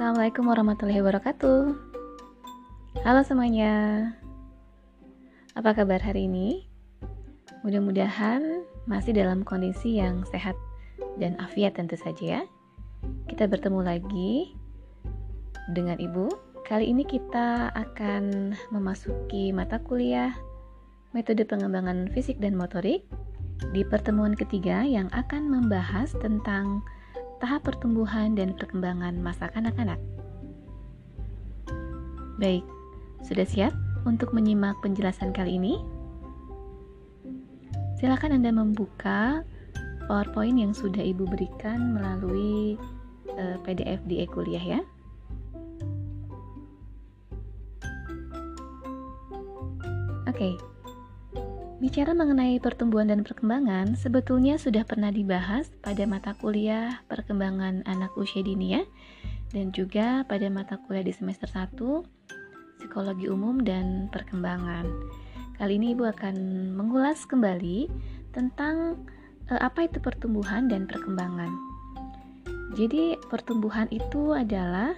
Assalamualaikum warahmatullahi wabarakatuh. Halo semuanya. Apa kabar hari ini? Mudah-mudahan masih dalam kondisi yang sehat dan afiat tentu saja ya. Kita bertemu lagi dengan Ibu. Kali ini kita akan memasuki mata kuliah metode pengembangan fisik dan motorik di pertemuan ketiga yang akan membahas tentang tahap pertumbuhan dan perkembangan masa kanak-kanak. Baik, sudah siap untuk menyimak penjelasan kali ini? Silakan Anda membuka PowerPoint yang sudah Ibu berikan melalui uh, eh, PDF di e-kuliah ya. Oke, okay. Bicara mengenai pertumbuhan dan perkembangan, sebetulnya sudah pernah dibahas pada mata kuliah perkembangan anak usia dini ya, dan juga pada mata kuliah di semester 1, psikologi umum dan perkembangan. Kali ini Ibu akan mengulas kembali tentang e, apa itu pertumbuhan dan perkembangan. Jadi, pertumbuhan itu adalah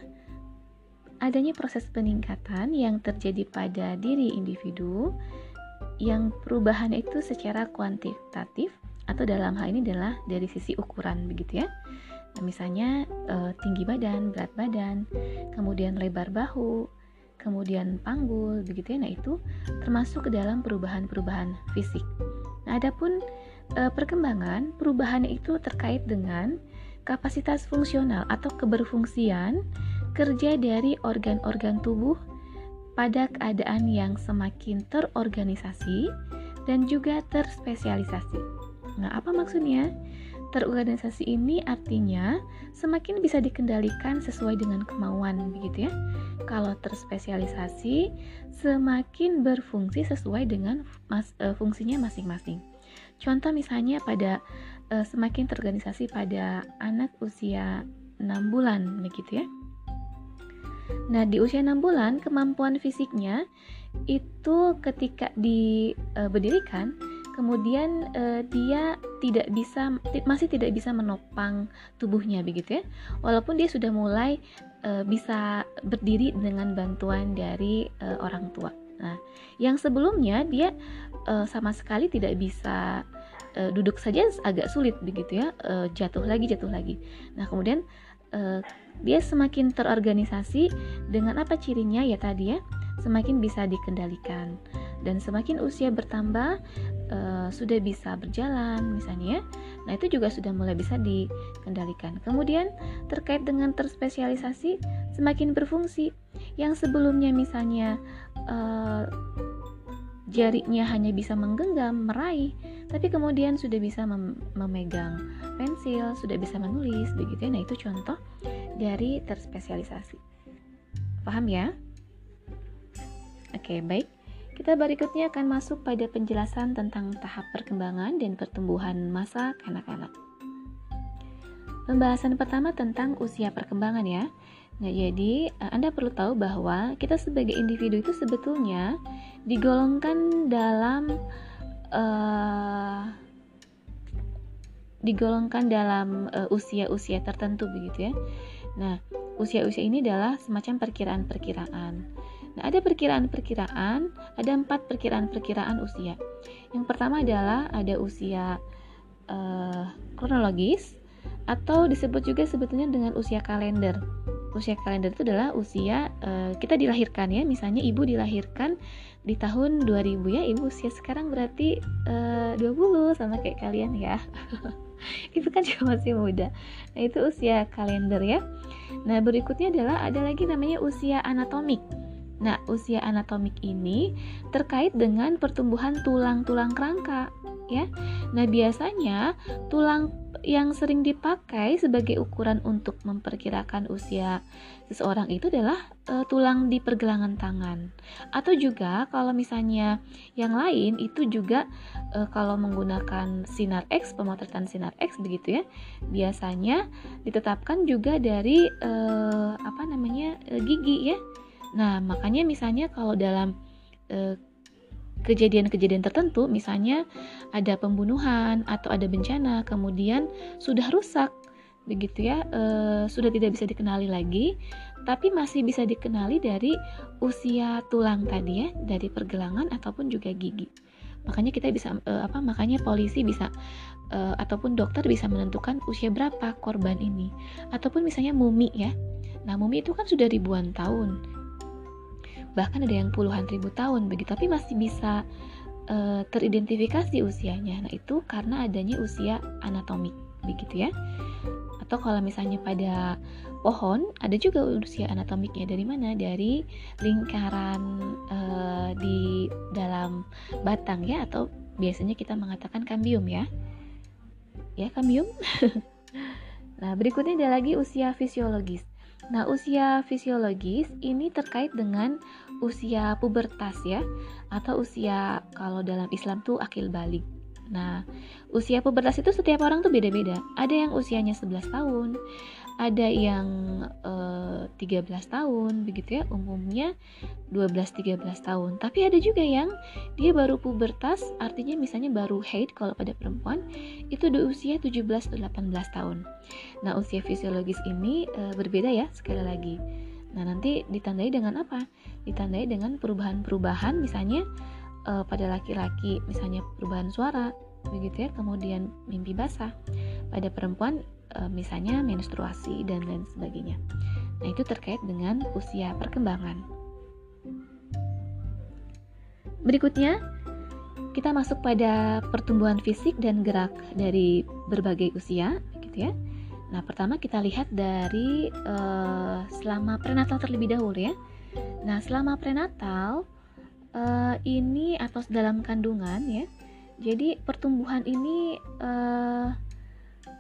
adanya proses peningkatan yang terjadi pada diri individu yang perubahan itu secara kuantitatif atau dalam hal ini adalah dari sisi ukuran begitu ya. Nah, misalnya e, tinggi badan, berat badan, kemudian lebar bahu, kemudian panggul begitu ya. Nah, itu termasuk ke dalam perubahan-perubahan fisik. Nah, adapun e, perkembangan, perubahan itu terkait dengan kapasitas fungsional atau keberfungsian kerja dari organ-organ tubuh pada keadaan yang semakin terorganisasi dan juga terspesialisasi. Nah, apa maksudnya? Terorganisasi ini artinya semakin bisa dikendalikan sesuai dengan kemauan, begitu ya. Kalau terspesialisasi, semakin berfungsi sesuai dengan mas, e, fungsinya masing-masing. Contoh misalnya pada e, semakin terorganisasi pada anak usia 6 bulan, begitu ya Nah, di usia 6 bulan, kemampuan fisiknya itu ketika diberdirikan, e, kemudian e, dia tidak bisa masih tidak bisa menopang tubuhnya begitu ya. Walaupun dia sudah mulai e, bisa berdiri dengan bantuan dari orang tua. Nah, yang sebelumnya dia sama sekali tidak bisa duduk saja agak sulit begitu ya, jatuh lagi jatuh lagi. Nah, kemudian dia semakin terorganisasi dengan apa cirinya ya tadi ya? Semakin bisa dikendalikan. Dan semakin usia bertambah uh, sudah bisa berjalan misalnya ya. Nah itu juga sudah mulai bisa dikendalikan. Kemudian terkait dengan terspesialisasi semakin berfungsi. Yang sebelumnya misalnya uh, jarinya hanya bisa menggenggam meraih tapi kemudian sudah bisa mem memegang pensil, sudah bisa menulis, begitu ya. Nah, itu contoh dari terspesialisasi. Paham ya? Oke, baik. Kita berikutnya akan masuk pada penjelasan tentang tahap perkembangan dan pertumbuhan masa kanak-kanak. Pembahasan pertama tentang usia perkembangan ya. Nah, jadi eh, Anda perlu tahu bahwa kita sebagai individu itu sebetulnya digolongkan dalam uh, digolongkan dalam uh, usia-usia tertentu begitu ya. Nah, usia-usia ini adalah semacam perkiraan-perkiraan. Nah, ada perkiraan-perkiraan, ada empat perkiraan-perkiraan usia. Yang pertama adalah ada usia uh, kronologis atau disebut juga sebetulnya dengan usia kalender. Usia kalender itu adalah usia uh, kita dilahirkan ya, misalnya ibu dilahirkan di tahun 2000 ya ibu usia sekarang berarti eh, uh, 20 sama kayak kalian ya itu kan juga masih muda. Nah itu usia kalender ya. Nah berikutnya adalah ada lagi namanya usia anatomik. Nah usia anatomik ini terkait dengan pertumbuhan tulang-tulang kerangka ya. Nah biasanya tulang yang sering dipakai sebagai ukuran untuk memperkirakan usia seseorang itu adalah e, tulang di pergelangan tangan. Atau juga kalau misalnya yang lain itu juga e, kalau menggunakan sinar X, pemotretan sinar X begitu ya. Biasanya ditetapkan juga dari e, apa namanya? E, gigi ya. Nah, makanya misalnya kalau dalam e, kejadian-kejadian tertentu, misalnya ada pembunuhan atau ada bencana, kemudian sudah rusak begitu ya e, sudah tidak bisa dikenali lagi tapi masih bisa dikenali dari usia tulang tadi ya dari pergelangan ataupun juga gigi. Makanya kita bisa e, apa makanya polisi bisa e, ataupun dokter bisa menentukan usia berapa korban ini. Ataupun misalnya mumi ya. Nah mumi itu kan sudah ribuan tahun bahkan ada yang puluhan ribu tahun begitu tapi masih bisa e, teridentifikasi usianya. Nah itu karena adanya usia anatomik begitu ya. Atau kalau misalnya pada pohon ada juga usia anatomiknya. Dari mana? Dari lingkaran uh, di dalam batang ya atau biasanya kita mengatakan kambium ya. Ya kambium. Nah berikutnya ada lagi usia fisiologis nah usia fisiologis ini terkait dengan usia pubertas ya atau usia kalau dalam Islam tuh akil balik Nah, usia pubertas itu setiap orang tuh beda-beda. Ada yang usianya 11 tahun, ada yang uh, eh, 13 tahun, begitu ya, umumnya 12-13 tahun. Tapi ada juga yang dia baru pubertas, artinya misalnya baru haid kalau pada perempuan, itu di usia 17-18 tahun. Nah, usia fisiologis ini uh, berbeda ya, sekali lagi. Nah, nanti ditandai dengan apa? Ditandai dengan perubahan-perubahan misalnya uh, pada laki-laki misalnya perubahan suara begitu ya kemudian mimpi basah pada perempuan misalnya menstruasi dan lain sebagainya. Nah itu terkait dengan usia perkembangan. Berikutnya kita masuk pada pertumbuhan fisik dan gerak dari berbagai usia gitu ya. Nah pertama kita lihat dari uh, selama prenatal terlebih dahulu ya. Nah selama prenatal uh, ini atau dalam kandungan ya. Jadi pertumbuhan ini uh,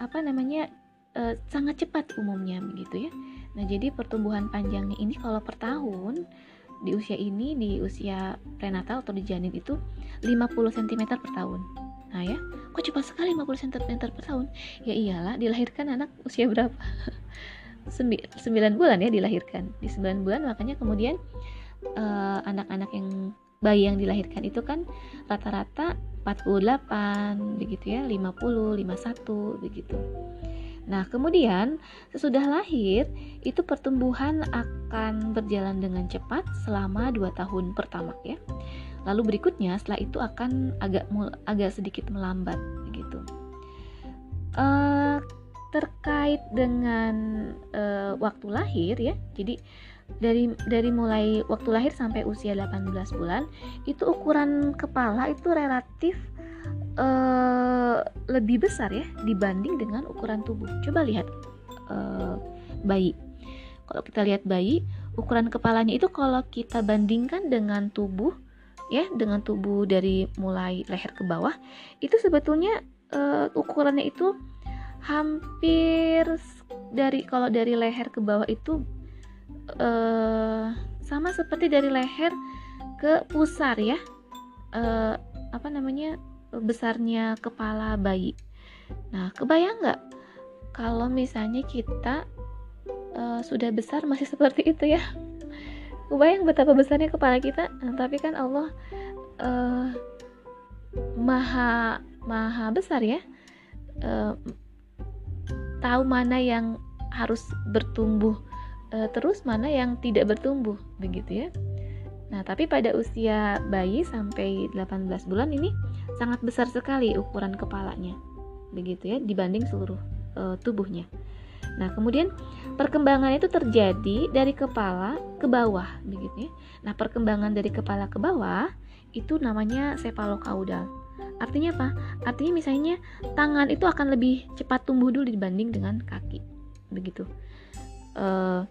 apa namanya uh, sangat cepat umumnya begitu ya. Nah jadi pertumbuhan panjangnya ini kalau per tahun di usia ini di usia prenatal atau di janin itu 50 cm per tahun. Nah ya, kok cepat sekali 50 cm per tahun? Ya iyalah, dilahirkan anak usia berapa? 9 bulan ya dilahirkan. Di 9 bulan makanya kemudian anak-anak uh, yang bayi yang dilahirkan itu kan rata-rata 48 begitu ya 50 51 begitu Nah, kemudian sesudah lahir itu pertumbuhan akan berjalan dengan cepat selama 2 tahun pertama ya. Lalu berikutnya setelah itu akan agak agak sedikit melambat begitu. Uh, terkait dengan uh, waktu lahir ya. Jadi dari dari mulai waktu lahir sampai usia 18 bulan itu ukuran kepala itu relatif uh, lebih besar ya dibanding dengan ukuran tubuh. Coba lihat uh, bayi. Kalau kita lihat bayi, ukuran kepalanya itu kalau kita bandingkan dengan tubuh ya, dengan tubuh dari mulai leher ke bawah, itu sebetulnya uh, ukurannya itu hampir dari kalau dari leher ke bawah itu uh, sama seperti dari leher ke pusar ya uh, apa namanya besarnya kepala bayi. Nah kebayang nggak? Kalau misalnya kita uh, sudah besar masih seperti itu ya? Kebayang betapa besarnya kepala kita? Nah, tapi kan Allah uh, maha maha besar ya. Uh, tahu mana yang harus bertumbuh e, terus mana yang tidak bertumbuh begitu ya. Nah, tapi pada usia bayi sampai 18 bulan ini sangat besar sekali ukuran kepalanya. Begitu ya dibanding seluruh e, tubuhnya. Nah, kemudian perkembangan itu terjadi dari kepala ke bawah begitu ya. Nah, perkembangan dari kepala ke bawah itu namanya cephalocauda. Artinya apa? Artinya misalnya tangan itu akan lebih cepat tumbuh dulu dibanding dengan kaki. Begitu. Uh,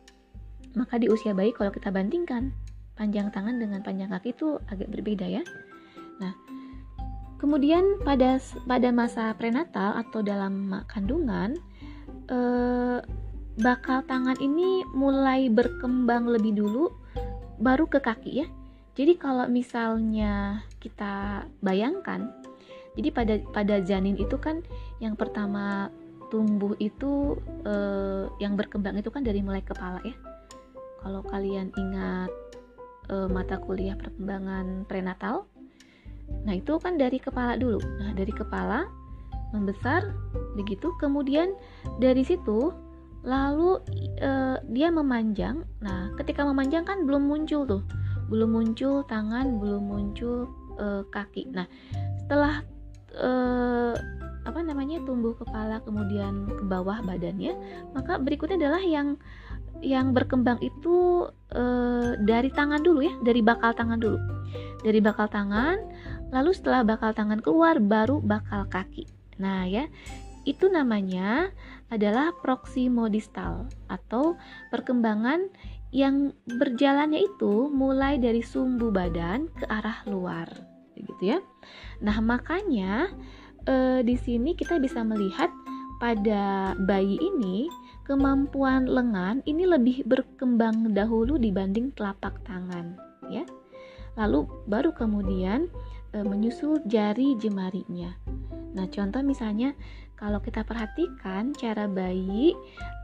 maka di usia bayi kalau kita bandingkan panjang tangan dengan panjang kaki itu agak berbeda ya. Nah, kemudian pada pada masa prenatal atau dalam kandungan eh, bakal tangan ini mulai berkembang lebih dulu baru ke kaki ya. Jadi kalau misalnya kita bayangkan, jadi pada pada janin itu kan yang pertama tumbuh itu eh, yang berkembang itu kan dari mulai kepala ya kalau kalian ingat uh, mata kuliah perkembangan prenatal nah itu kan dari kepala dulu. Nah dari kepala membesar begitu. Kemudian dari situ lalu uh, dia memanjang. Nah ketika memanjang kan belum muncul tuh. Belum muncul tangan belum muncul uh, kaki. Nah setelah uh, apa namanya tumbuh kepala kemudian ke bawah badannya maka berikutnya adalah yang yang berkembang itu uh, dari tangan dulu ya. Dari bakal tangan dulu. Dari bakal tangan lalu setelah bakal tangan keluar baru bakal kaki nah ya itu namanya adalah proximodistal atau perkembangan yang berjalannya itu mulai dari sumbu badan ke arah luar, gitu ya. Nah, makanya e, di sini kita bisa melihat pada bayi ini kemampuan lengan ini lebih berkembang dahulu dibanding telapak tangan, ya. Lalu baru kemudian e, menyusul jari jemarinya. Nah, contoh misalnya kalau kita perhatikan cara bayi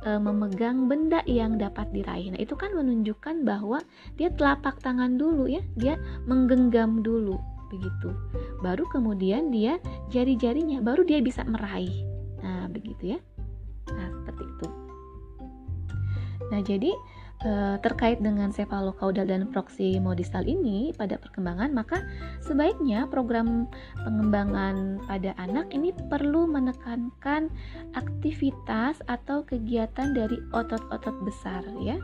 e, memegang benda yang dapat diraih. Nah, itu kan menunjukkan bahwa dia telapak tangan dulu ya, dia menggenggam dulu begitu. Baru kemudian dia jari-jarinya baru dia bisa meraih. Nah, begitu ya. Nah, seperti itu. Nah, jadi e, terkait dengan sefalokaudal dan proximodistal ini pada perkembangan, maka sebaiknya program pengembangan pada anak ini perlu menekankan aktivitas atau kegiatan dari otot-otot besar ya.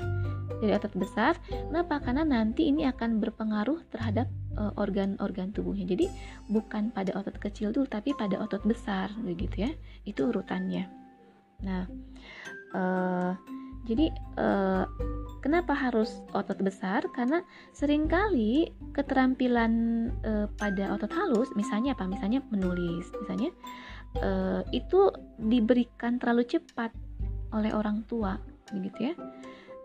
Dari otot besar. Kenapa? Karena nanti ini akan berpengaruh terhadap e, organ-organ uh, tubuhnya. Jadi bukan pada otot kecil dulu tapi pada otot besar begitu ya. Itu urutannya. Nah, uh, jadi uh, kenapa harus otot besar? Karena sering kali keterampilan uh, pada otot halus, misalnya apa? Misalnya menulis, misalnya uh, itu diberikan terlalu cepat oleh orang tua, begitu ya.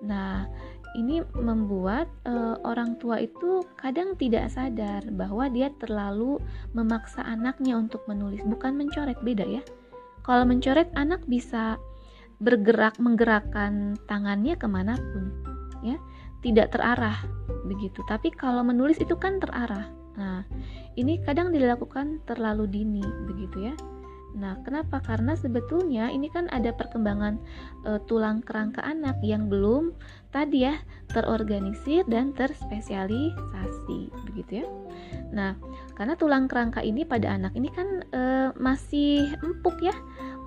Nah, ini membuat uh, orang tua itu kadang tidak sadar bahwa dia terlalu memaksa anaknya untuk menulis, bukan mencoret, beda ya. Kalau mencoret anak bisa bergerak menggerakkan tangannya ke mana pun ya. Tidak terarah begitu. Tapi kalau menulis itu kan terarah. Nah ini kadang dilakukan terlalu dini begitu ya. Nah kenapa? Karena sebetulnya ini kan ada perkembangan e, tulang kerangka anak yang belum tadi ya terorganisir dan terspesialisasi begitu ya. Nah karena tulang kerangka ini pada anak ini kan e, masih empuk ya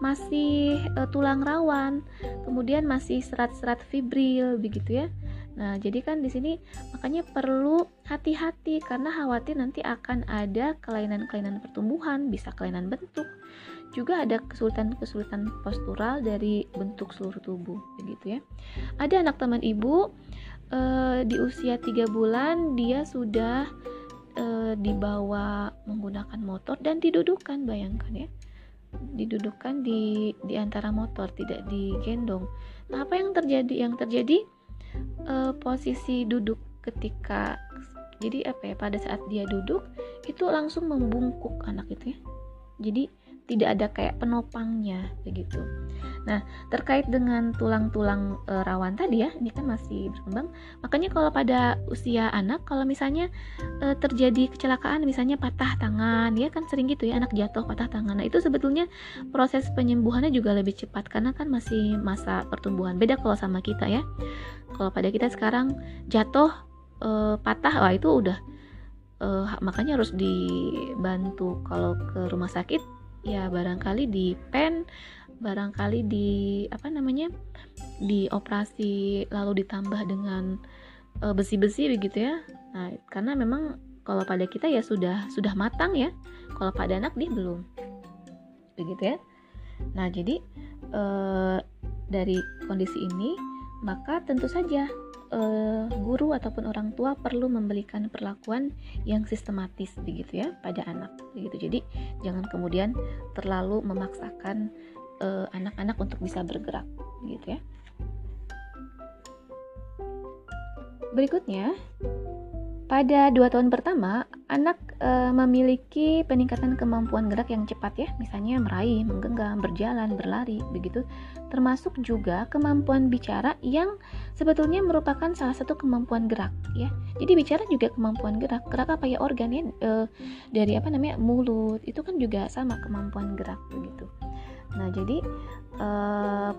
masih uh, tulang rawan, kemudian masih serat-serat fibril begitu ya. Nah, jadi kan di sini makanya perlu hati-hati karena khawatir nanti akan ada kelainan-kelainan pertumbuhan, bisa kelainan bentuk. Juga ada kesulitan-kesulitan postural dari bentuk seluruh tubuh begitu ya. Ada anak teman ibu uh, di usia 3 bulan dia sudah uh, dibawa menggunakan motor dan didudukan bayangkan ya didudukkan di di antara motor tidak digendong. Nah apa yang terjadi? Yang terjadi e, posisi duduk ketika jadi apa ya pada saat dia duduk itu langsung membungkuk anak itu ya. Jadi tidak ada kayak penopangnya begitu. Nah, terkait dengan tulang-tulang e, rawan tadi ya, ini kan masih berkembang. Makanya kalau pada usia anak kalau misalnya e, terjadi kecelakaan misalnya patah tangan, ya kan sering gitu ya anak jatuh patah tangan. Nah, itu sebetulnya proses penyembuhannya juga lebih cepat karena kan masih masa pertumbuhan. Beda kalau sama kita ya. Kalau pada kita sekarang jatuh e, patah wah itu udah uh, makanya harus dibantu kalau ke rumah sakit ya barangkali di pen barangkali di apa namanya di operasi lalu ditambah dengan besi besi-besi begitu ya. Nah karena memang kalau pada kita ya sudah sudah matang ya. Kalau pada anak dia belum. Begitu ya. Nah jadi uh, dari kondisi ini maka tentu saja uh, guru ataupun orang tua perlu memberikan perlakuan yang sistematis begitu ya pada anak begitu. Jadi jangan kemudian terlalu memaksakan eh, anak-anak untuk bisa bergerak gitu ya. Berikutnya pada dua tahun pertama, anak e, memiliki peningkatan kemampuan gerak yang cepat ya, misalnya meraih, menggenggam, berjalan, berlari, begitu. Termasuk juga kemampuan bicara yang sebetulnya merupakan salah satu kemampuan gerak ya. Jadi bicara juga kemampuan gerak. Gerak apa ya organ ya e, dari apa namanya mulut itu kan juga sama kemampuan gerak begitu. Nah jadi e,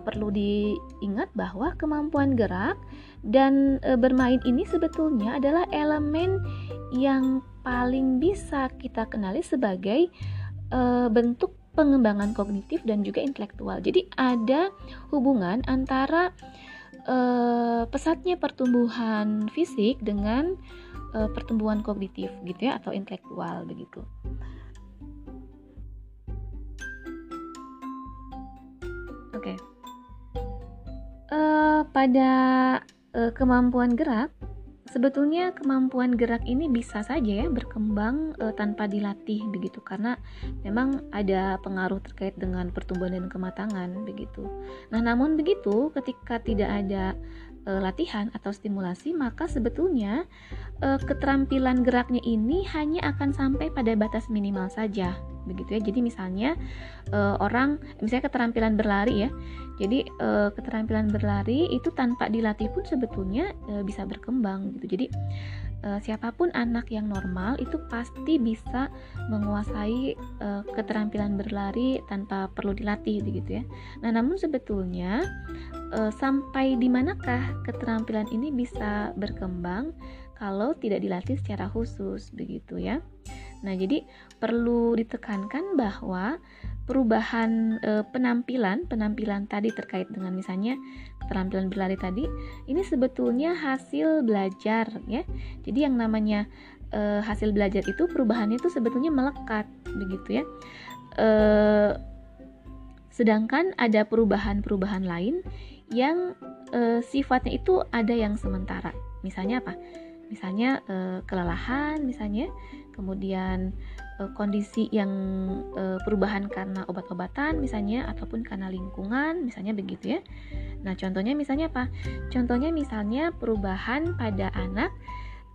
perlu diingat bahwa kemampuan gerak dan e, bermain ini sebetulnya adalah elemen yang paling bisa kita kenali sebagai e, bentuk pengembangan kognitif dan juga intelektual. Jadi ada hubungan antara e, pesatnya pertumbuhan fisik dengan e, pertumbuhan kognitif gitu ya atau intelektual begitu. Oke. Uh, pada uh, kemampuan gerak, sebetulnya kemampuan gerak ini bisa saja ya berkembang uh, tanpa dilatih begitu karena memang ada pengaruh terkait dengan pertumbuhan dan kematangan begitu. Nah, namun begitu ketika tidak ada uh, latihan atau stimulasi, maka sebetulnya uh, keterampilan geraknya ini hanya akan sampai pada batas minimal saja begitu ya. Jadi misalnya uh, orang misalnya keterampilan berlari ya. Jadi uh, keterampilan berlari itu tanpa dilatih pun sebetulnya uh, bisa berkembang gitu. Jadi uh, siapa pun anak yang normal itu pasti bisa menguasai uh, keterampilan berlari tanpa perlu dilatih begitu ya. Nah, namun sebetulnya uh, sampai di manakah keterampilan ini bisa berkembang kalau tidak dilatih secara khusus begitu ya. Nah, jadi perlu ditekankan bahwa perubahan e, penampilan, penampilan tadi terkait dengan misalnya keterampilan berlari tadi, ini sebetulnya hasil belajar ya. Jadi yang namanya e, hasil belajar itu perubahannya itu sebetulnya melekat begitu ya. E, sedangkan ada perubahan-perubahan lain yang e, sifatnya itu ada yang sementara. Misalnya apa? Misalnya e, kelelahan, misalnya kemudian e, kondisi yang e, perubahan karena obat-obatan misalnya ataupun karena lingkungan misalnya begitu ya. Nah, contohnya misalnya apa? Contohnya misalnya perubahan pada anak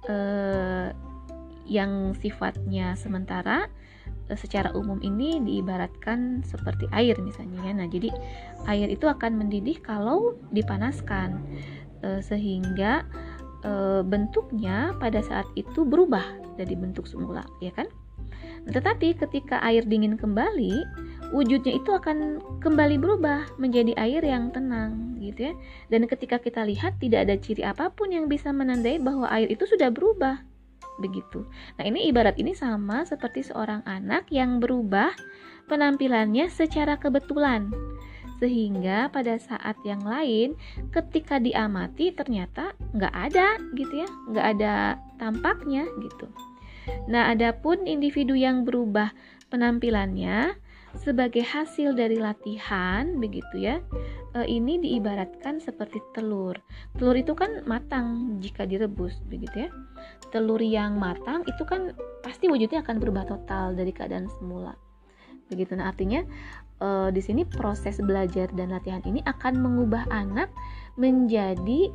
e, yang sifatnya sementara secara umum ini diibaratkan seperti air misalnya ya. Nah, jadi air itu akan mendidih kalau dipanaskan e, sehingga e, bentuknya pada saat itu berubah dari bentuk semula, ya kan? Tetapi ketika air dingin kembali, wujudnya itu akan kembali berubah menjadi air yang tenang, gitu ya. Dan ketika kita lihat tidak ada ciri apa pun yang bisa menandai bahwa air itu sudah berubah, begitu. Nah, ini ibarat ini sama seperti seorang anak yang berubah penampilannya secara kebetulan sehingga pada saat yang lain ketika diamati ternyata nggak ada gitu ya nggak ada tampaknya gitu nah adapun individu yang berubah penampilannya sebagai hasil dari latihan begitu ya e, ini diibaratkan seperti telur. Telur itu kan matang jika direbus begitu ya. Telur yang matang itu kan pasti wujudnya akan berubah total dari keadaan semula begitu. Nah artinya uh, di sini proses belajar dan latihan ini akan mengubah anak menjadi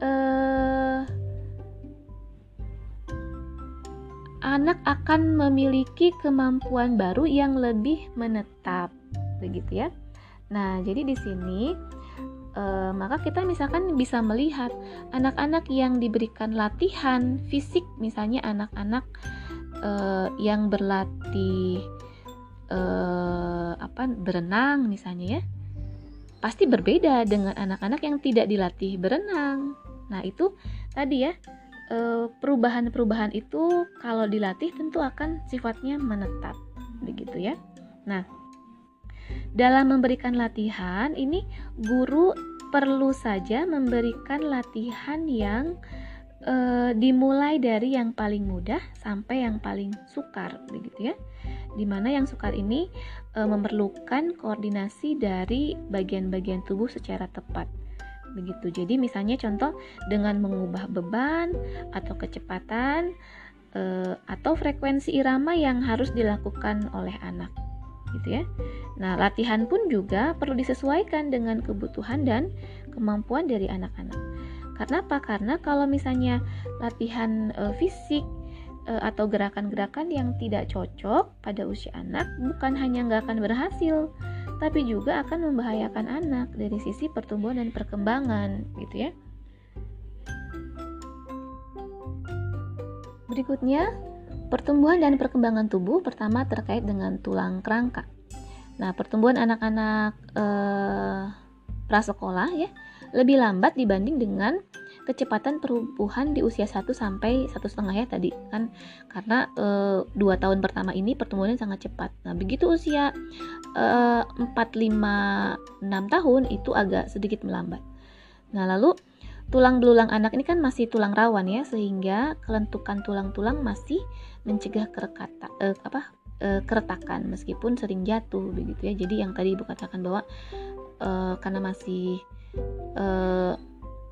uh, anak akan memiliki kemampuan baru yang lebih menetap begitu ya. Nah, jadi di sini uh, maka kita misalkan bisa melihat anak-anak yang diberikan latihan fisik misalnya anak-anak uh, yang berlatih uh, apa berenang misalnya ya pasti berbeda dengan anak-anak yang tidak dilatih berenang. Nah, itu tadi ya perubahan-perubahan itu kalau dilatih tentu akan sifatnya menetap begitu ya. Nah, dalam memberikan latihan ini guru perlu saja memberikan latihan yang e, dimulai dari yang paling mudah sampai yang paling sukar begitu ya di mana yang sukar ini e, memerlukan koordinasi dari bagian-bagian tubuh secara tepat. Begitu. Jadi misalnya contoh dengan mengubah beban atau kecepatan e, atau frekuensi irama yang harus dilakukan oleh anak. Gitu ya. Nah, latihan pun juga perlu disesuaikan dengan kebutuhan dan kemampuan dari anak-anak. Karena apa? Karena kalau misalnya latihan e, fisik e, atau gerakan-gerakan yang tidak cocok pada usia anak, bukan hanya nggak akan berhasil, tapi juga akan membahayakan anak dari sisi pertumbuhan dan perkembangan, gitu ya. Berikutnya, pertumbuhan dan perkembangan tubuh pertama terkait dengan tulang kerangka. Nah, pertumbuhan anak-anak eh, prasekolah ya lebih lambat dibanding dengan kecepatan pertumbuhan di usia 1 sampai satu setengah ya tadi kan karena e, dua tahun pertama ini pertumbuhannya sangat cepat. Nah begitu usia empat lima enam tahun itu agak sedikit melambat. Nah lalu tulang belulang anak ini kan masih tulang rawan ya sehingga kelentukan tulang-tulang masih mencegah kerekata, e, apa e, keretakan meskipun sering jatuh begitu ya. Jadi yang tadi ibu katakan bahwa e, karena masih uh,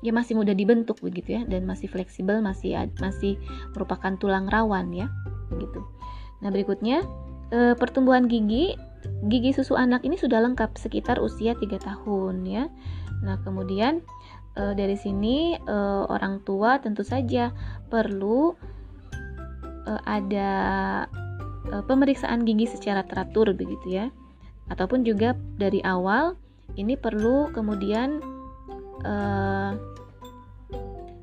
ya masih mudah dibentuk begitu ya dan masih fleksibel masih masih merupakan tulang rawan ya begitu. Nah berikutnya uh, pertumbuhan gigi gigi susu anak ini sudah lengkap sekitar usia 3 tahun ya. Nah kemudian uh, dari sini uh, orang tua tentu saja perlu uh, ada uh, pemeriksaan gigi secara teratur begitu ya ataupun juga dari awal ini perlu kemudian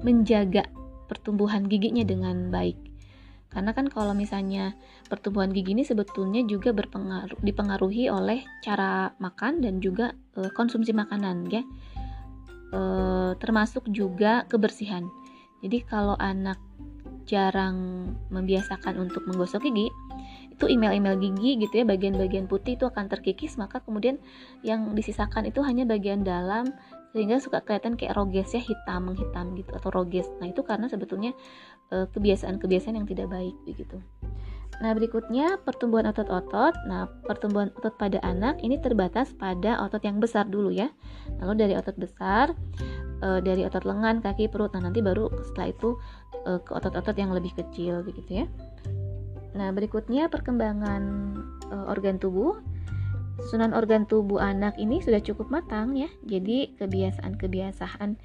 menjaga pertumbuhan giginya dengan baik. Karena kan kalau misalnya pertumbuhan gigi ini sebetulnya juga berpengaruh dipengaruhi oleh cara makan dan juga uh, konsumsi makanan ya. Uh, termasuk juga kebersihan. Jadi kalau anak jarang membiasakan untuk menggosok gigi, itu email-email gigi gitu ya, bagian-bagian putih itu akan terkikis, maka kemudian yang disisakan itu hanya bagian dalam sehingga suka kelihatan kayak roges ya hitam menghitam gitu atau roges. Nah itu karena sebetulnya e, kebiasaan-kebiasaan yang tidak baik begitu. Nah berikutnya pertumbuhan otot-otot. Nah pertumbuhan otot pada anak ini terbatas pada otot yang besar dulu ya. Lalu dari otot besar e, dari otot lengan kaki perut. Nah nanti baru setelah itu e, ke otot-otot yang lebih kecil begitu ya. Nah berikutnya perkembangan organ tubuh Susunan organ tubuh anak ini sudah cukup matang ya. Jadi kebiasaan-kebiasaan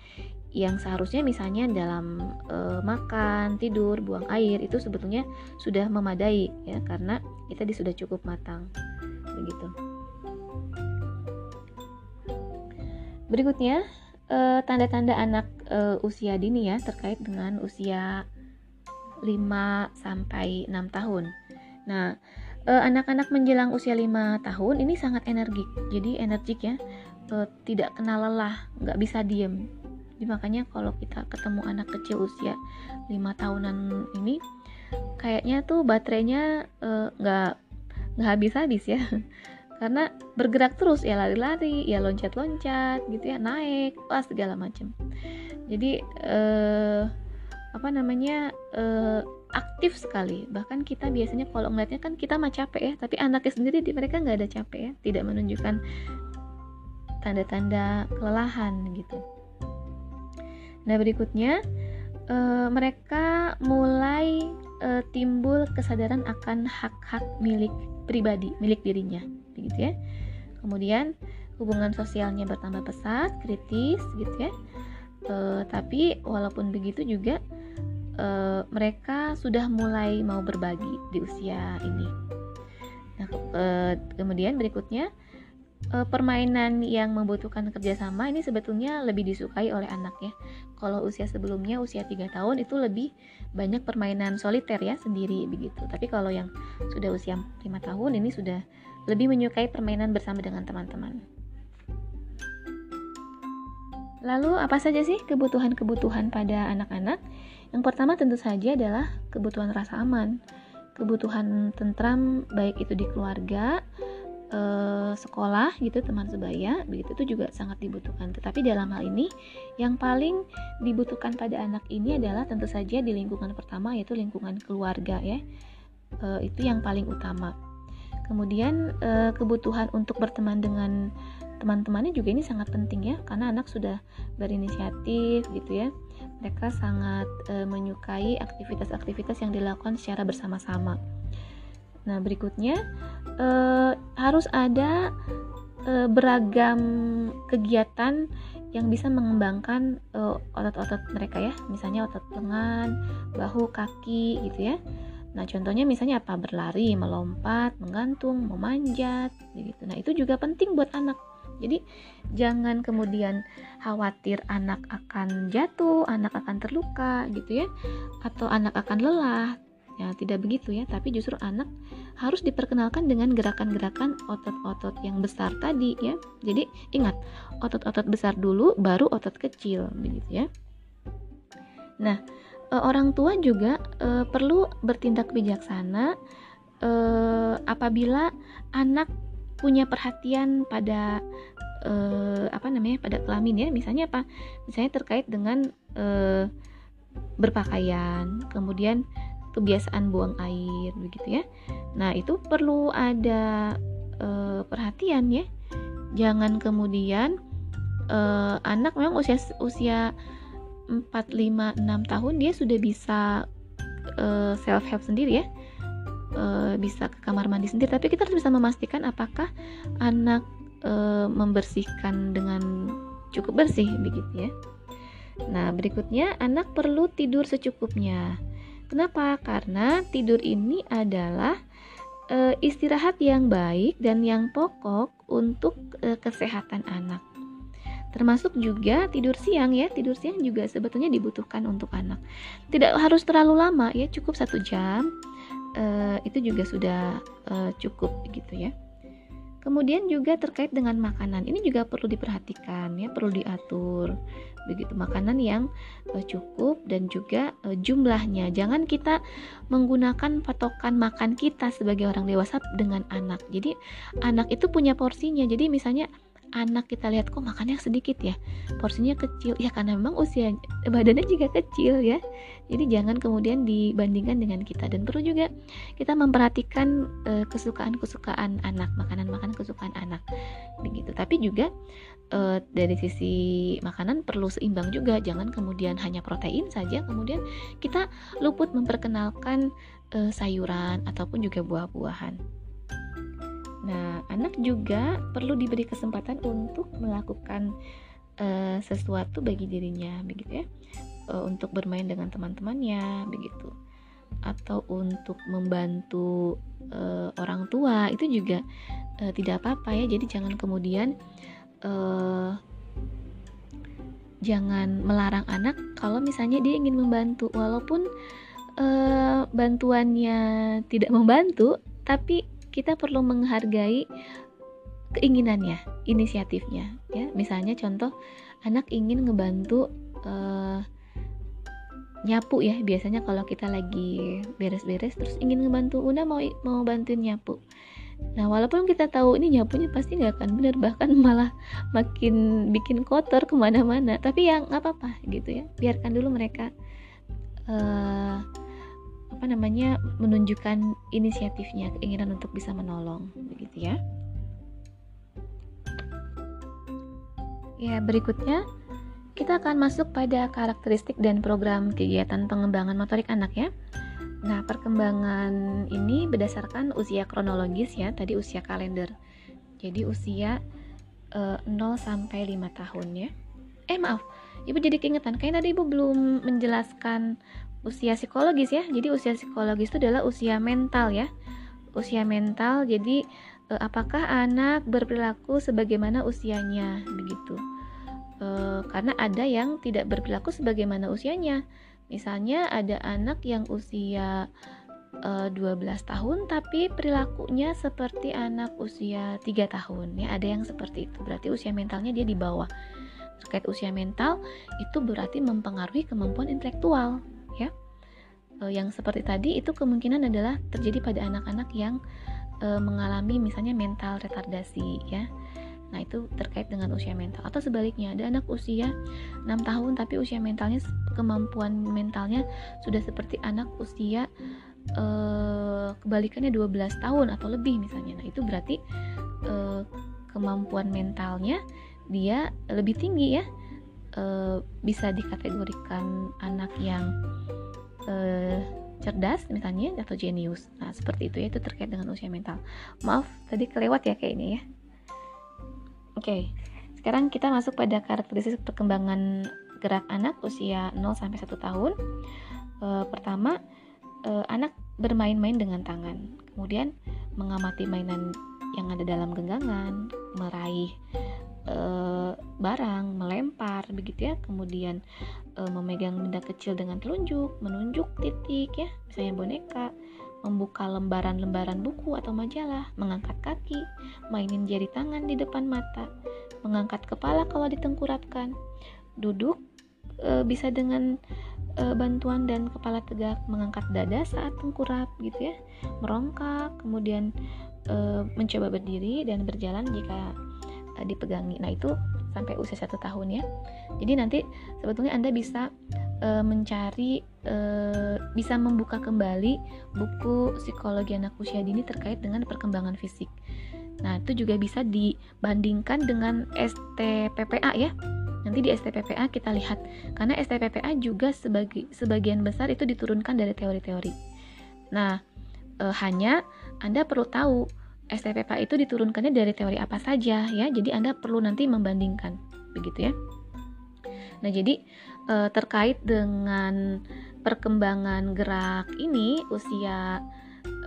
yang seharusnya misalnya dalam e, makan, tidur, buang air itu sebetulnya sudah memadai ya karena kita sudah cukup matang. Begitu. Berikutnya tanda tanda-tanda anak e, usia dini ya terkait dengan usia 5 sampai 6 tahun. Nah, anak-anak menjelang usia 5 tahun ini sangat energik jadi energik ya. Uh, tidak kenal lelah nggak bisa diem. Jadi makanya kalau kita ketemu anak kecil usia 5 tahunan ini kayaknya tuh baterainya uh, nggak nggak habis-habis ya. Karena bergerak terus ya lari-lari ya loncat-loncat gitu ya naik wah segala macam. Jadi uh, apa namanya uh, aktif sekali. Bahkan kita biasanya kalau ngeliatnya kan kita mah capek ya tapi anaknya sendiri di mereka nggak ada capek ya tidak menunjukkan tanda-tanda kelelahan gitu. Nah berikutnya uh, mereka mulai uh, timbul kesadaran akan hak-hak milik pribadi milik dirinya begitu ya. Kemudian hubungan sosialnya bertambah pesat kritis gitu ya. Uh, tapi walaupun begitu juga uh, mereka sudah mulai mau berbagi di usia ini. Nah, uh, kemudian berikutnya uh, permainan yang membutuhkan kerjasama ini sebetulnya lebih disukai oleh anak ya. Kalau usia sebelumnya usia 3 tahun itu lebih banyak permainan soliter ya sendiri begitu. Tapi kalau yang sudah usia 5 tahun ini sudah lebih menyukai permainan bersama dengan teman-teman. Lalu apa saja sih kebutuhan-kebutuhan pada anak-anak? Yang pertama tentu saja adalah kebutuhan rasa aman, kebutuhan tentram baik itu di keluarga, eh, sekolah gitu teman sebaya, begitu itu juga sangat dibutuhkan. Tetapi dalam hal ini yang paling dibutuhkan pada anak ini adalah tentu saja di lingkungan pertama yaitu lingkungan keluarga ya. Eh, itu yang paling utama. Kemudian eh, kebutuhan untuk berteman dengan teman-temannya juga ini sangat penting ya karena anak sudah berinisiatif gitu ya mereka sangat e, menyukai aktivitas-aktivitas yang dilakukan secara bersama-sama. Nah, berikutnya e, harus ada e, beragam kegiatan yang bisa mengembangkan otot otot-otot mereka ya. Misalnya otot lengan bahu kaki gitu ya. Nah contohnya misalnya apa? Berlari melompat menggantung memanjat gitu. Nah itu juga penting buat anak jadi jangan kemudian khawatir anak akan jatuh, anak akan terluka gitu ya, atau anak akan lelah. Ya, tidak begitu ya, tapi justru anak harus diperkenalkan dengan gerakan-gerakan otot-otot yang besar tadi ya. Jadi ingat, otot-otot besar dulu baru otot kecil begitu ya. Nah, e, orang tua juga e, perlu bertindak bijaksana e, apabila anak punya perhatian pada uh, apa namanya pada kelamin ya. Misalnya apa? Misalnya terkait dengan uh, berpakaian kemudian kebiasaan buang air begitu ya. Nah itu perlu ada uh, perhatian ya. Jangan kemudian uh, anak memang usia usia 4 5 6 tahun dia sudah bisa uh, self help sendiri ya e, bisa ke kamar mandi sendiri. Tapi kita harus bisa memastikan apakah anak e, membersihkan dengan cukup bersih begitu ya. Nah berikutnya anak perlu tidur secukupnya. Kenapa? Karena tidur ini adalah e, istirahat yang baik dan yang pokok untuk e, kesehatan anak. Termasuk juga tidur siang ya. Tidur siang juga sebetulnya dibutuhkan untuk anak. Tidak harus terlalu lama ya cukup satu jam uh, itu juga sudah uh, cukup gitu ya. Kemudian juga terkait dengan makanan, ini juga perlu diperhatikan ya, perlu diatur begitu makanan yang uh, cukup dan juga uh, jumlahnya. Jangan kita menggunakan patokan makan kita sebagai orang dewasa dengan anak. Jadi anak itu punya porsinya. Jadi misalnya anak kita lihat kok makannya sedikit ya? Porsinya kecil. Ya karena memang usia badannya juga kecil ya. Jadi jangan kemudian dibandingkan dengan kita. Dan perlu juga kita memperhatikan uh, kesukaan-kesukaan anak makanan-makanan kesukaan anak. Begitu. Tapi juga uh, dari sisi makanan perlu seimbang juga. Jangan kemudian hanya protein saja. Kemudian kita luput memperkenalkan uh, sayuran ataupun juga buah-buahan Nah, anak juga perlu diberi kesempatan untuk melakukan uh, sesuatu bagi dirinya, begitu ya, uh, untuk bermain dengan teman-temannya, begitu, atau untuk membantu uh, orang tua itu juga uh, tidak apa-apa ya. Jadi jangan kemudian uh, jangan melarang anak kalau misalnya dia ingin membantu, walaupun uh, bantuannya tidak membantu, tapi kita perlu menghargai keinginannya, inisiatifnya ya. Misalnya contoh anak ingin ngebantu uh, nyapu ya. Biasanya kalau kita lagi beres-beres terus ingin ngebantu Una mau mau bantuin nyapu. Nah, walaupun kita tahu ini nyapunya pasti nggak akan benar, bahkan malah makin bikin kotor ke mana-mana. Tapi yang nggak apa-apa gitu ya, biarkan dulu mereka uh, apa namanya menunjukkan inisiatifnya keinginan untuk bisa menolong begitu ya. Ya berikutnya kita akan masuk pada karakteristik dan program kegiatan pengembangan motorik anak ya. Nah perkembangan ini berdasarkan usia kronologis ya tadi usia kalender. Jadi usia uh, eh, 0 sampai 5 tahun ya. Eh maaf ibu jadi keingetan kayaknya tadi ibu belum menjelaskan usia psikologis ya. Jadi usia psikologis itu adalah usia mental ya. Usia mental jadi e, apakah anak berperilaku sebagaimana usianya begitu. E, karena ada yang tidak berperilaku sebagaimana usianya. Misalnya ada anak yang usia e, 12 tahun tapi perilakunya seperti anak usia 3 tahun ya. Ada yang seperti itu. Berarti usia mentalnya dia di bawah terkait usia mental itu berarti mempengaruhi kemampuan intelektual e, yang seperti tadi itu kemungkinan adalah terjadi pada anak-anak yang e, mengalami misalnya mental retardasi ya. Nah itu terkait dengan usia mental. Atau sebaliknya ada anak usia 6 tahun tapi usia mentalnya kemampuan mentalnya sudah seperti anak usia e, kebalikannya 12 tahun atau lebih misalnya. Nah itu berarti e, kemampuan mentalnya dia lebih tinggi ya. E, bisa dikategorikan anak yang uh, cerdas misalnya atau jenius. Nah, seperti itu ya itu terkait dengan usia mental. Maaf, tadi kelewat ya kayaknya ya. Oke. Okay. sekarang kita masuk pada karakteristik perkembangan gerak anak usia 0 sampai 1 tahun. E, pertama, e, anak bermain-main dengan tangan. Kemudian mengamati mainan yang ada dalam genggaman, meraih e, barang, melempar begitu ya. Kemudian e, memegang benda kecil dengan telunjuk, menunjuk titik ya, misalnya boneka, membuka lembaran-lembaran buku atau majalah, mengangkat kaki, mainin jari tangan di depan mata, mengangkat kepala kalau ditengkurapkan, duduk e, bisa dengan e, bantuan dan kepala tegak, mengangkat dada saat tengkurap gitu ya, merongkak, kemudian mencoba berdiri dan berjalan jika dipegangi. Nah itu sampai usia satu tahun ya. Jadi nanti sebetulnya anda bisa e, mencari e, bisa membuka kembali buku psikologi anak usia dini terkait dengan perkembangan fisik. Nah, itu juga bisa dibandingkan dengan STPPA ya. Nanti di STPPA kita lihat karena STPPA juga sebagai sebagian besar itu diturunkan dari teori-teori. Nah, e, hanya Anda perlu tahu STPPA itu diturunkannya dari teori apa saja ya. Jadi Anda perlu nanti membandingkan begitu ya. Nah, jadi e, terkait dengan perkembangan gerak ini usia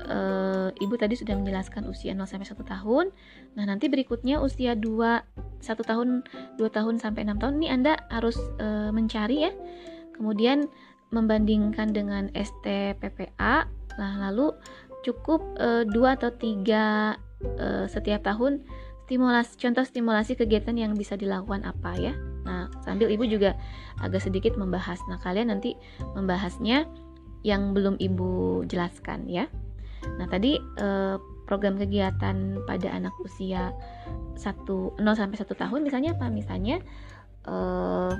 uh, ibu tadi sudah menjelaskan usia 0 sampai 1 tahun. Nah, nanti berikutnya usia 2 1 tahun, 2 tahun sampai 6 tahun ini Anda harus uh, mencari ya. Kemudian membandingkan dengan STPPA. Nah, lalu cukup uh, 2 atau 3 uh, setiap tahun stimulasi contoh stimulasi kegiatan yang bisa dilakukan apa ya. Nah, sambil Ibu juga agak sedikit membahas. Nah, kalian nanti membahasnya yang belum Ibu jelaskan ya. Nah, tadi eh, program kegiatan pada anak usia 1 0 sampai 1 tahun misalnya apa? Misalnya eh,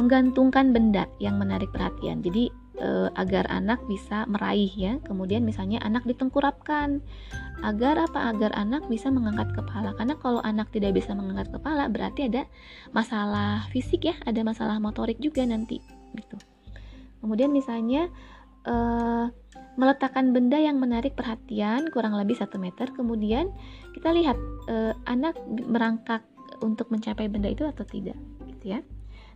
menggantungkan benda yang menarik perhatian. Jadi eh, agar anak bisa meraih ya. Kemudian misalnya anak ditengkurapkan. Agar apa? Agar anak bisa mengangkat kepala. Karena kalau anak tidak bisa mengangkat kepala berarti ada masalah fisik ya, ada masalah motorik juga nanti gitu. Kemudian misalnya uh, meletakkan benda yang menarik perhatian kurang lebih satu meter kemudian kita lihat uh, anak merangkak untuk mencapai benda itu atau tidak gitu ya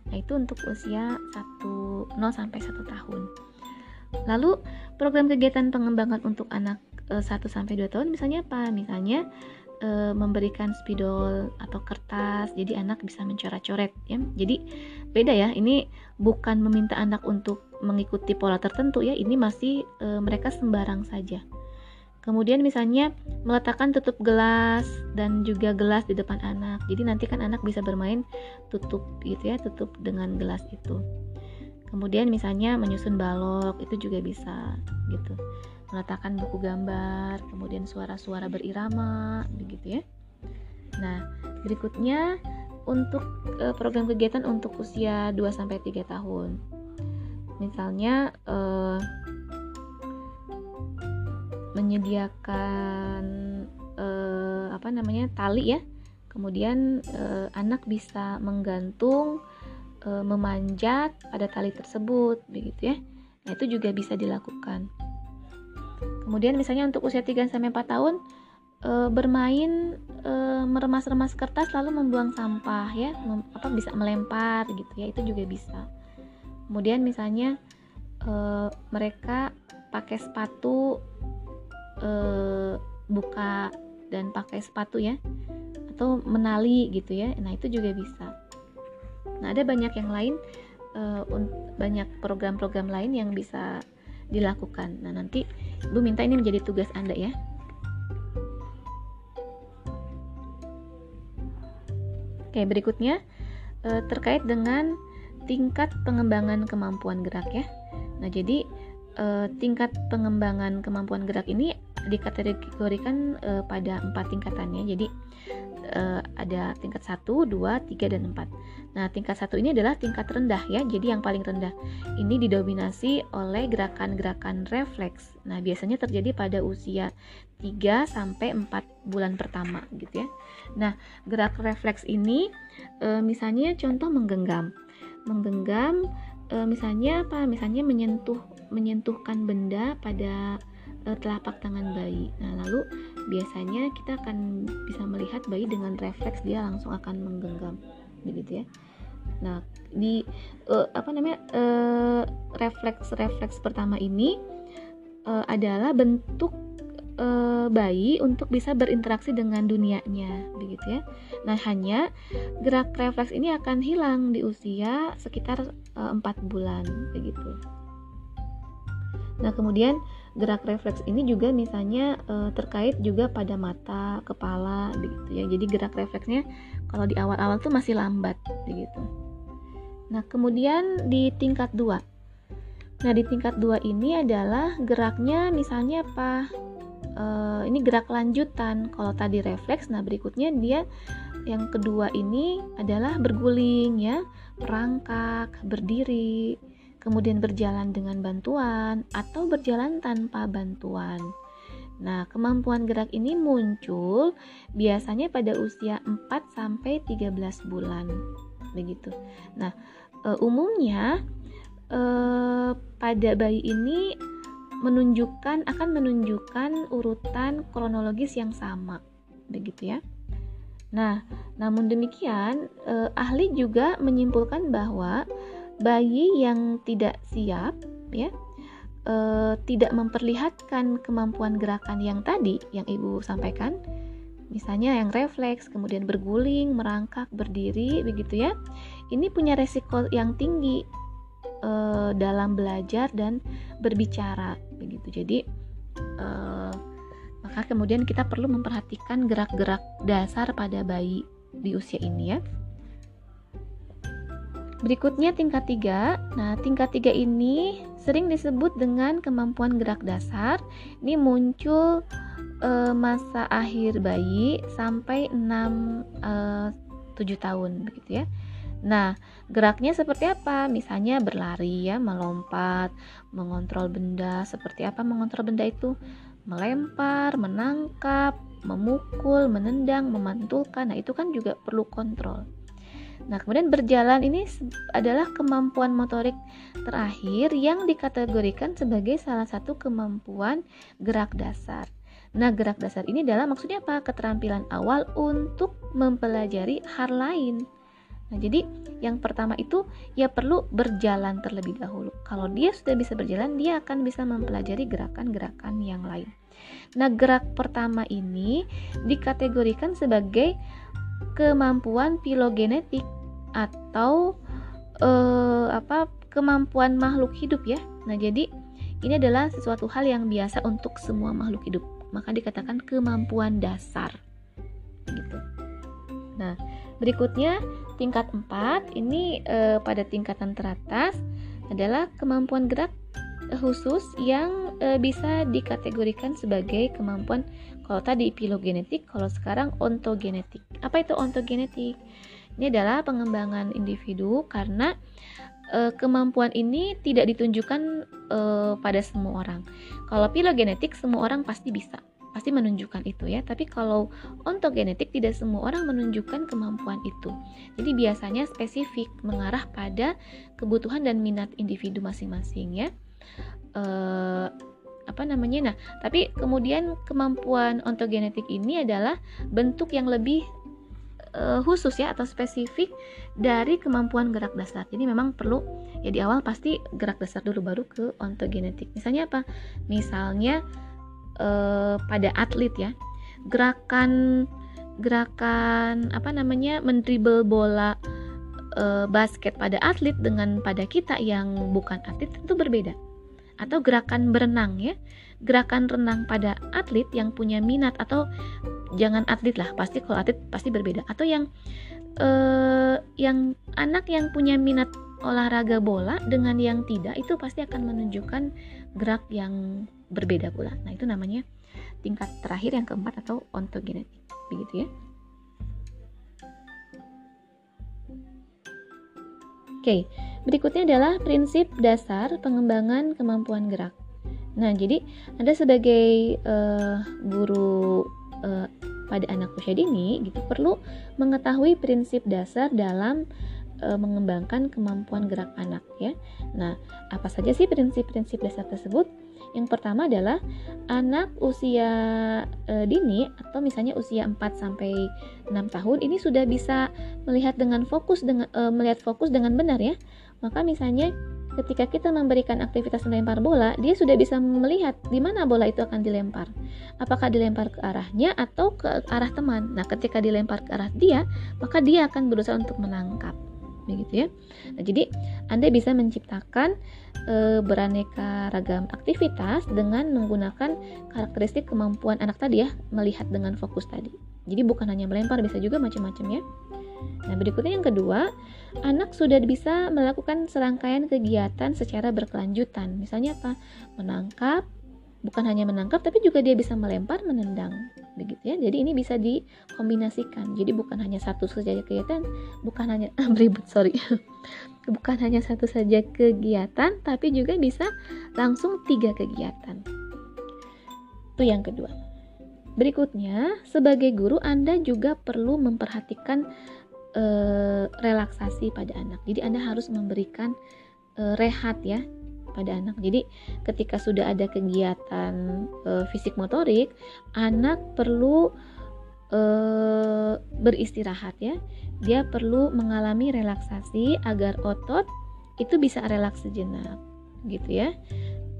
nah itu untuk usia 1 0 sampai 1 tahun. Lalu program kegiatan pengembangan untuk anak uh, 1 sampai 2 tahun misalnya apa? Misalnya uh, memberikan spidol atau kertas jadi anak bisa mencoret-coret ya. Jadi beda ya ini bukan meminta anak untuk mengikuti pola tertentu ya ini masih e, mereka sembarang saja kemudian misalnya meletakkan tutup gelas dan juga gelas di depan anak. Jadi nanti kan anak bisa bermain tutup gitu ya tutup dengan gelas itu. Kemudian misalnya menyusun balok itu juga bisa gitu. Meletakkan buku gambar kemudian suara-suara berirama begitu ya. Nah berikutnya untuk e, program kegiatan untuk usia 2 sampai 3 tahun. Misalnya uh, menyediakan uh, apa namanya tali ya. Kemudian uh, anak bisa menggantung uh, memanjat pada tali tersebut begitu ya. Nah itu juga bisa dilakukan. Kemudian misalnya untuk usia 3 sampai 4 tahun bermain meremas-remas kertas lalu membuang sampah ya mem, apa bisa melempar gitu ya itu juga bisa. Kemudian misalnya mereka pakai sepatu uh, buka dan pakai sepatu ya atau menali gitu ya. Nah itu juga bisa. Nah ada banyak yang lain uh, banyak program-program lain yang bisa dilakukan. Nah nanti ibu minta ini menjadi tugas anda ya. Oke, berikutnya terkait dengan tingkat pengembangan kemampuan gerak ya. Nah, jadi eh, tingkat pengembangan kemampuan gerak ini dikategorikan eh, pada empat tingkatannya. Jadi eh, ada tingkat 1, 2, 3 dan 4. Nah, tingkat satu ini adalah tingkat rendah ya. Jadi yang paling rendah. Ini didominasi oleh gerakan-gerakan refleks. Nah, biasanya terjadi pada usia 3 sampai 4 bulan pertama gitu ya. Nah, gerak refleks ini e, misalnya contoh menggenggam menggenggam e, misalnya apa misalnya menyentuh menyentuhkan benda pada e, telapak tangan bayi. Nah lalu biasanya kita akan bisa melihat bayi dengan refleks dia langsung akan menggenggam begitu ya. Nah di uh, apa namanya uh, refleks refleks pertama ini uh, adalah bentuk uh, bayi untuk bisa berinteraksi dengan dunianya begitu ya. Nah hanya gerak refleks ini akan hilang di usia sekitar empat uh, bulan begitu nah kemudian gerak refleks ini juga misalnya uh, terkait juga pada mata kepala begitu ya jadi gerak refleksnya kalau di awal-awal tuh masih lambat begitu Nah, kemudian di tingkat 2. Nah, di tingkat 2 ini adalah geraknya misalnya apa? E, ini gerak lanjutan. Kalau tadi refleks, nah berikutnya dia yang kedua ini adalah berguling ya, merangkak, berdiri, kemudian berjalan dengan bantuan atau berjalan tanpa bantuan. Nah, kemampuan gerak ini muncul biasanya pada usia 4 sampai 13 bulan. Begitu. Nah, e, umumnya e, pada bayi ini menunjukkan akan menunjukkan urutan kronologis yang sama begitu ya. Nah, namun demikian e, ahli juga menyimpulkan bahwa bayi yang tidak siap ya e, tidak memperlihatkan kemampuan gerakan yang tadi yang ibu sampaikan misalnya yang refleks, kemudian berguling, merangkak, berdiri, begitu ya. Ini punya resiko yang tinggi e, dalam belajar dan berbicara, begitu. Jadi e, maka kemudian kita perlu memperhatikan gerak-gerak dasar pada bayi di usia ini ya. Berikutnya tingkat tiga. Nah, tingkat tiga ini sering disebut dengan kemampuan gerak dasar. Ini muncul uh, masa akhir bayi sampai 6 uh, 7 tahun begitu ya. Nah, geraknya seperti apa? Misalnya berlari ya, melompat, mengontrol benda. Seperti apa mengontrol benda itu? Melempar, menangkap, memukul, menendang, memantulkan. Nah, itu kan juga perlu kontrol. Nah, kemudian berjalan ini adalah kemampuan motorik terakhir yang dikategorikan sebagai salah satu kemampuan gerak dasar. Nah, gerak dasar ini adalah maksudnya apa? Keterampilan awal untuk mempelajari hal lain. Nah, jadi yang pertama itu ya perlu berjalan terlebih dahulu. Kalau dia sudah bisa berjalan, dia akan bisa mempelajari gerakan-gerakan yang lain. Nah, gerak pertama ini dikategorikan sebagai kemampuan filogenetik atau eh, apa kemampuan makhluk hidup ya. Nah, jadi ini adalah sesuatu hal yang biasa untuk semua makhluk hidup maka dikatakan kemampuan dasar gitu. Nah, berikutnya tingkat 4 ini e, pada tingkatan teratas adalah kemampuan gerak khusus yang e, bisa dikategorikan sebagai kemampuan kalau tadi filogenetik, kalau sekarang ontogenetik. Apa itu ontogenetik? Ini adalah pengembangan individu karena e, kemampuan ini tidak ditunjukkan e, pada semua orang. Kalau filogenetik semua orang pasti bisa, pasti menunjukkan itu ya. Tapi kalau ontogenetik tidak semua orang menunjukkan kemampuan itu. Jadi biasanya spesifik mengarah pada kebutuhan dan minat individu masing-masing ya. E, apa namanya? Nah, tapi kemudian kemampuan ontogenetik ini adalah bentuk yang lebih uh, khusus ya atau spesifik dari kemampuan gerak dasar. Jadi memang perlu ya di awal pasti gerak dasar dulu baru ke ontogenetik. Misalnya apa? Misalnya uh, pada atlet ya. Gerakan gerakan apa namanya mendribble bola uh, basket pada atlet dengan pada kita yang bukan atlet tentu berbeda. Atau gerakan berenang ya. Gerakan renang pada atlet yang punya minat atau jangan atlet lah pasti kalau atlet pasti berbeda. Atau yang uh, yang anak yang punya minat olahraga bola dengan yang tidak itu pasti akan menunjukkan gerak yang berbeda pula. Nah itu namanya tingkat terakhir yang keempat atau ontogenetik. Begitu ya. Oke, berikutnya adalah prinsip dasar pengembangan kemampuan gerak. Nah, jadi Anda sebagai uh, guru uh, pada anak usia dini gitu perlu mengetahui prinsip dasar dalam uh, mengembangkan kemampuan gerak anak ya. Nah, apa saja sih prinsip-prinsip dasar tersebut? Yang pertama adalah anak usia e, dini atau misalnya usia 4 sampai 6 tahun ini sudah bisa melihat dengan fokus dengan e, melihat fokus dengan benar ya. Maka misalnya ketika kita memberikan aktivitas melempar bola, dia sudah bisa melihat di mana bola itu akan dilempar. Apakah dilempar ke arahnya atau ke arah teman. Nah, ketika dilempar ke arah dia, maka dia akan berusaha untuk menangkap. Begitu ya. Nah, jadi Anda bisa menciptakan e, beraneka ragam aktivitas dengan menggunakan karakteristik kemampuan anak tadi ya, melihat dengan fokus tadi. Jadi bukan hanya melempar, bisa juga macam-macam ya. Nah, berikutnya yang kedua, anak sudah bisa melakukan serangkaian kegiatan secara berkelanjutan. Misalnya apa? Menangkap, bukan hanya menangkap tapi juga dia bisa melempar, menendang. Begitu ya. Jadi ini bisa dikombinasikan. Jadi bukan hanya satu saja kegiatan, bukan hanya beribut, sorry. bukan hanya satu saja kegiatan, tapi juga bisa langsung tiga kegiatan. Itu yang kedua. Berikutnya, sebagai guru Anda juga perlu memperhatikan e, relaksasi pada anak. Jadi Anda harus memberikan e, rehat ya pada anak. Jadi ketika sudah ada kegiatan e, fisik motorik, anak perlu e, beristirahat ya. Dia perlu mengalami relaksasi agar otot itu bisa relaks sejenak, gitu ya.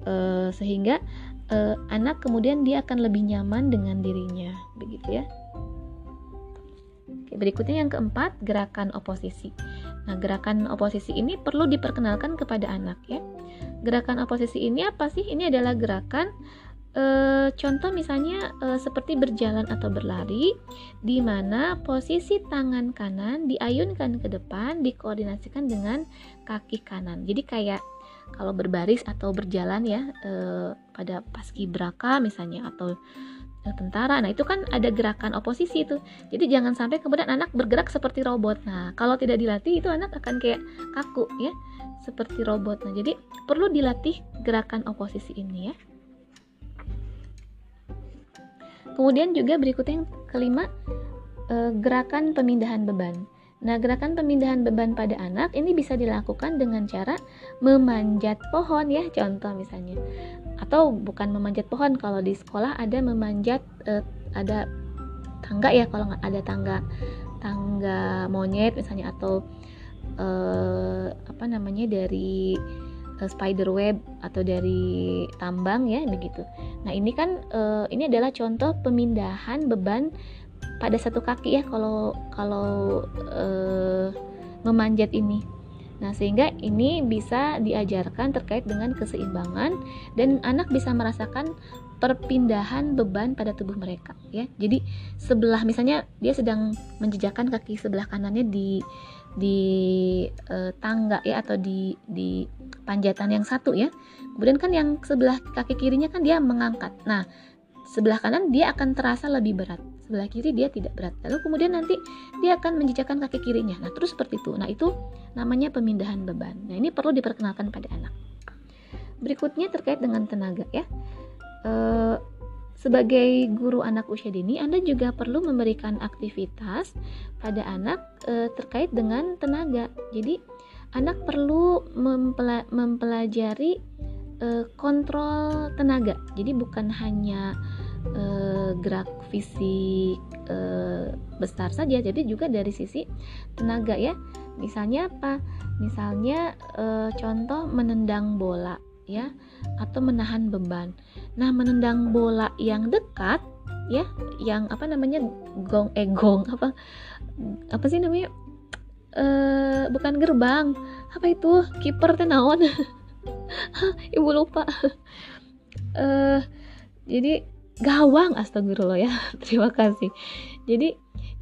E, sehingga e, anak kemudian dia akan lebih nyaman dengan dirinya, begitu ya. Oke, berikutnya yang keempat, gerakan oposisi. Nah, gerakan oposisi ini perlu diperkenalkan kepada anak ya. Gerakan oposisi ini apa sih? Ini adalah gerakan e, contoh misalnya e, seperti berjalan atau berlari di mana posisi tangan kanan diayunkan ke depan dikoordinasikan dengan kaki kanan. Jadi kayak kalau berbaris atau berjalan ya e, pada paskibraka misalnya atau tentara. Nah, itu kan ada gerakan oposisi itu. Jadi jangan sampai kemudian anak bergerak seperti robot. Nah, kalau tidak dilatih itu anak akan kayak kaku ya, seperti robot. Nah, jadi perlu dilatih gerakan oposisi ini ya. Kemudian juga berikutnya yang kelima, eh, gerakan pemindahan beban. Nah, gerakan pemindahan beban pada anak ini bisa dilakukan dengan cara memanjat pohon ya, contoh misalnya. Atau bukan memanjat pohon kalau di sekolah ada memanjat eh, ada tangga ya kalau nggak ada tangga tangga monyet misalnya atau eh, apa namanya dari eh, spider web atau dari tambang ya begitu. Nah, ini kan eh, ini adalah contoh pemindahan beban pada satu kaki ya kalau kalau memanjat ini. Nah, sehingga ini bisa diajarkan terkait dengan keseimbangan dan anak bisa merasakan perpindahan beban pada tubuh mereka ya. Jadi sebelah misalnya dia sedang menjejakkan kaki sebelah kanannya di di e, tangga ya atau di di panjatan yang satu ya. Kemudian kan yang sebelah kaki kirinya kan dia mengangkat. Nah, sebelah kanan dia akan terasa lebih berat sebelah kiri dia tidak berat. Lalu kemudian nanti dia akan menjejakkan kaki kirinya. Nah terus seperti itu. Nah itu namanya pemindahan beban. Nah ini perlu diperkenalkan pada anak. Berikutnya terkait dengan tenaga ya. E, sebagai guru anak usia dini Anda juga perlu memberikan aktivitas pada anak e, terkait dengan tenaga. Jadi anak perlu mempela mempelajari e, kontrol tenaga. Jadi bukan hanya uh, gerak fisik uh, besar saja. Jadi juga dari sisi tenaga ya. Misalnya apa? Misalnya uh, contoh menendang bola ya atau menahan beban. Nah menendang bola yang dekat ya yang apa namanya gong eh gong apa apa sih namanya? Uh, bukan gerbang. Apa itu? Kiper tenawan ibu lupa. Uh, jadi gawang astagfirullah ya. Terima kasih. Jadi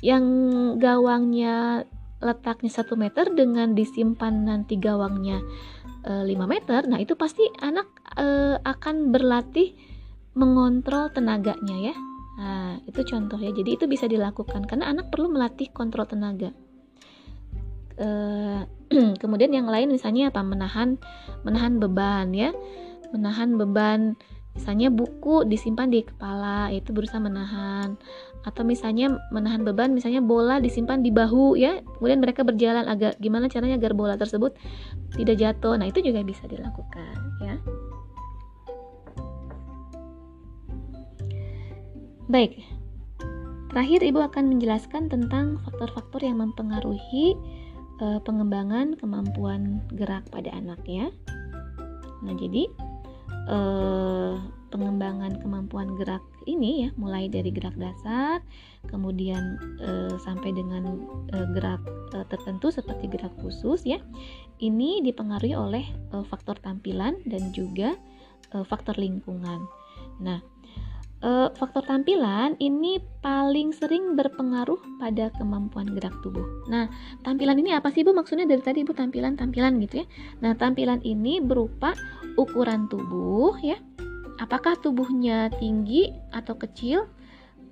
yang gawangnya letaknya satu meter dengan disimpan nanti gawangnya e, 5 meter nah itu pasti anak e, akan berlatih mengontrol tenaganya ya. Nah itu contoh ya. Jadi itu bisa dilakukan karena anak perlu melatih kontrol tenaga. E, kemudian yang lain misalnya apa? Menahan menahan beban ya. Menahan beban Misalnya buku disimpan di kepala, itu berusaha menahan. Atau misalnya menahan beban, misalnya bola disimpan di bahu ya. Kemudian mereka berjalan agak gimana caranya agar bola tersebut tidak jatuh. Nah, itu juga bisa dilakukan ya. Baik, terakhir Ibu akan menjelaskan tentang faktor-faktor yang mempengaruhi uh, pengembangan kemampuan gerak pada anak ya. Nah, jadi uh, pengembangan kemampuan gerak ini ya, mulai dari gerak dasar, kemudian uh, sampai dengan uh, gerak uh, tertentu seperti gerak khusus ya. Ini dipengaruhi oleh uh, faktor tampilan dan juga uh, faktor lingkungan. Nah, uh, faktor tampilan ini paling sering berpengaruh pada kemampuan gerak tubuh. Nah, tampilan ini apa sih Bu? Maksudnya dari tadi Ibu tampilan-tampilan gitu ya. Nah, tampilan ini berupa ukuran tubuh ya. Apakah tubuhnya tinggi atau kecil?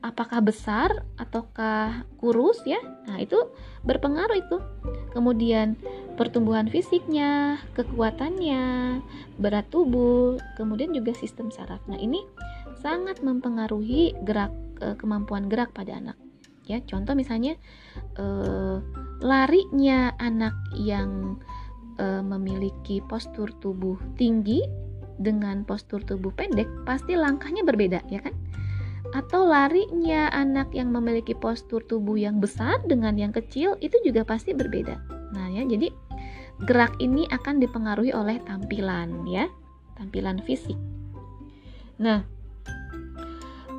Apakah besar ataukah kurus ya? Nah, itu berpengaruh itu. Kemudian pertumbuhan fisiknya, kekuatannya, berat tubuh, kemudian juga sistem saraf. Nah, ini sangat mempengaruhi gerak e, kemampuan gerak pada anak. Ya, contoh misalnya e, larinya anak yang e, memiliki postur tubuh tinggi dengan postur tubuh pendek pasti langkahnya berbeda, ya kan? Atau larinya anak yang memiliki postur tubuh yang besar dengan yang kecil itu juga pasti berbeda. Nah, ya, jadi gerak ini akan dipengaruhi oleh tampilan, ya, tampilan fisik. Nah,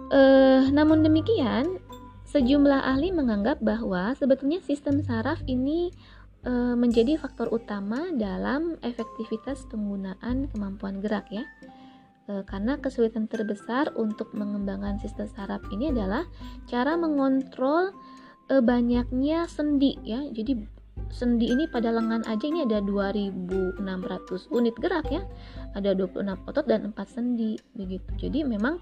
Uh, namun demikian, sejumlah ahli menganggap bahwa sebetulnya sistem saraf ini uh, menjadi faktor utama dalam efektivitas penggunaan kemampuan gerak ya. Uh, karena kesulitan terbesar untuk mengembangkan sistem saraf ini adalah cara mengontrol uh, banyaknya sendi ya. Jadi sendi ini pada lengan aja ini ada 2600 unit gerak ya ada 26 otot dan 4 sendi begitu jadi memang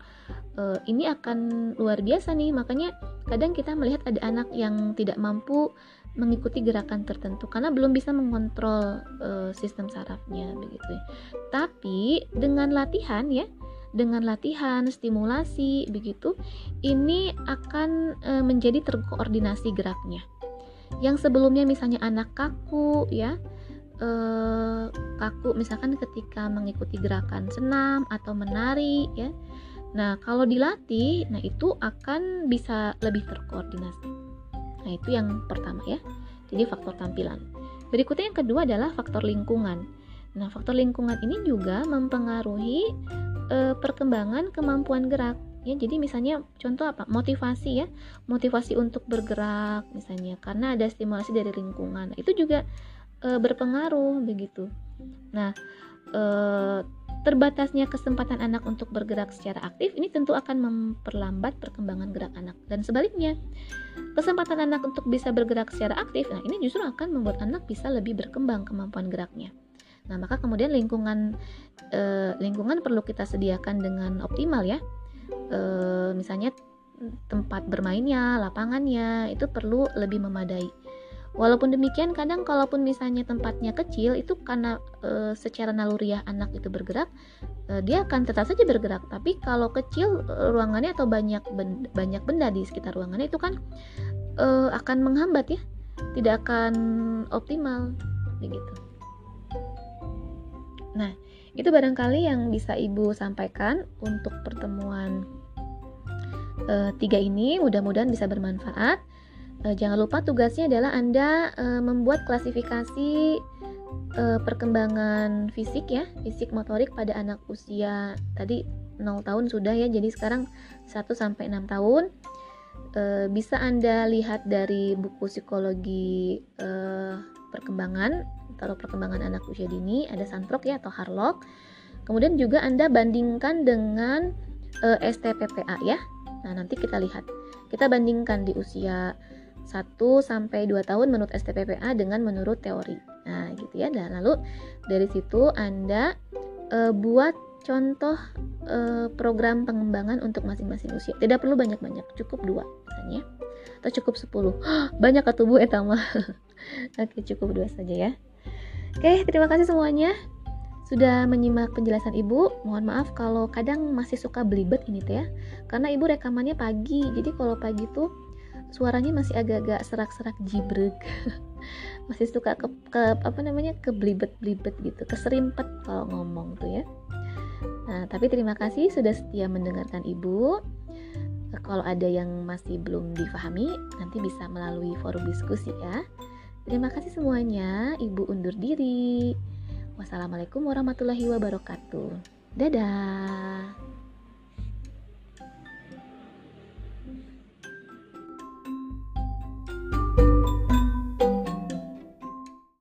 e, ini akan luar biasa nih makanya kadang kita melihat ada anak yang tidak mampu mengikuti gerakan tertentu karena belum bisa mengontrol e, sistem sarafnya begitu ya. tapi dengan latihan ya dengan latihan, stimulasi begitu, ini akan e, menjadi terkoordinasi geraknya. Yang sebelumnya misalnya anak kaku ya eh, kaku misalkan ketika mengikuti gerakan senam atau menari ya. Nah kalau dilatih nah itu akan bisa lebih terkoordinasi nah itu yang pertama ya. Jadi faktor tampilan. Berikutnya yang kedua adalah faktor lingkungan. Nah faktor lingkungan ini juga mempengaruhi eh, perkembangan kemampuan gerak. Ya jadi misalnya contoh apa? Motivasi ya. Motivasi untuk bergerak misalnya karena ada stimulasi dari lingkungan. Itu juga e, berpengaruh begitu. Nah e, terbatasnya kesempatan anak untuk bergerak secara aktif ini tentu akan memperlambat perkembangan gerak anak. Dan sebaliknya kesempatan anak untuk bisa bergerak secara aktif nah ini justru akan membuat anak bisa lebih berkembang kemampuan geraknya. Nah maka kemudian lingkungan e, lingkungan perlu kita sediakan dengan optimal ya. E, misalnya tempat bermainnya, lapangannya itu perlu lebih memadai. Walaupun demikian, kadang kalaupun misalnya tempatnya kecil, itu karena e, secara naluriah anak itu bergerak, e, dia akan tetap saja bergerak. Tapi kalau kecil e, ruangannya atau banyak benda, banyak benda di sekitar ruangannya itu kan e, akan menghambat ya, tidak akan optimal begitu. Nah, itu barangkali yang bisa Ibu sampaikan untuk pertemuan uh, tiga ini. Mudah-mudahan bisa bermanfaat. Uh, jangan lupa tugasnya adalah Anda uh, membuat klasifikasi uh, perkembangan fisik ya, fisik motorik pada anak usia tadi 0 tahun sudah ya. Jadi sekarang 1 sampai 6 tahun. Uh, bisa Anda lihat dari buku psikologi uh, perkembangan atau perkembangan anak usia dini ada Santrok ya atau Harlock. Kemudian juga Anda bandingkan dengan e, eh, STPPA ya. Nah, nanti kita lihat. Kita bandingkan di usia 1 sampai 2 tahun menurut STPPA dengan menurut teori. Nah, gitu ya. Dan lalu dari situ Anda e, buat contoh e, program pengembangan untuk masing-masing usia. Tidak perlu banyak-banyak, cukup dua misalnya. Atau cukup 10. Banyak ketubuh etama. Oke, cukup dua saja ya. Oke, terima kasih semuanya sudah menyimak penjelasan Ibu. Mohon maaf kalau kadang masih suka belibet ini teh ya. Karena Ibu rekamannya pagi. Jadi kalau pagi tuh suaranya masih agak-agak serak-serak jibrek. masih suka ke, ke apa namanya ke belibet-belibet gitu, keserimpet kalau ngomong tuh ya. Nah, tapi terima kasih sudah setia mendengarkan Ibu. Kalau ada yang masih belum difahami, nanti bisa melalui forum diskusi ya. Terima kasih semuanya, Ibu undur diri. Wassalamualaikum warahmatullahi wabarakatuh. Dadah.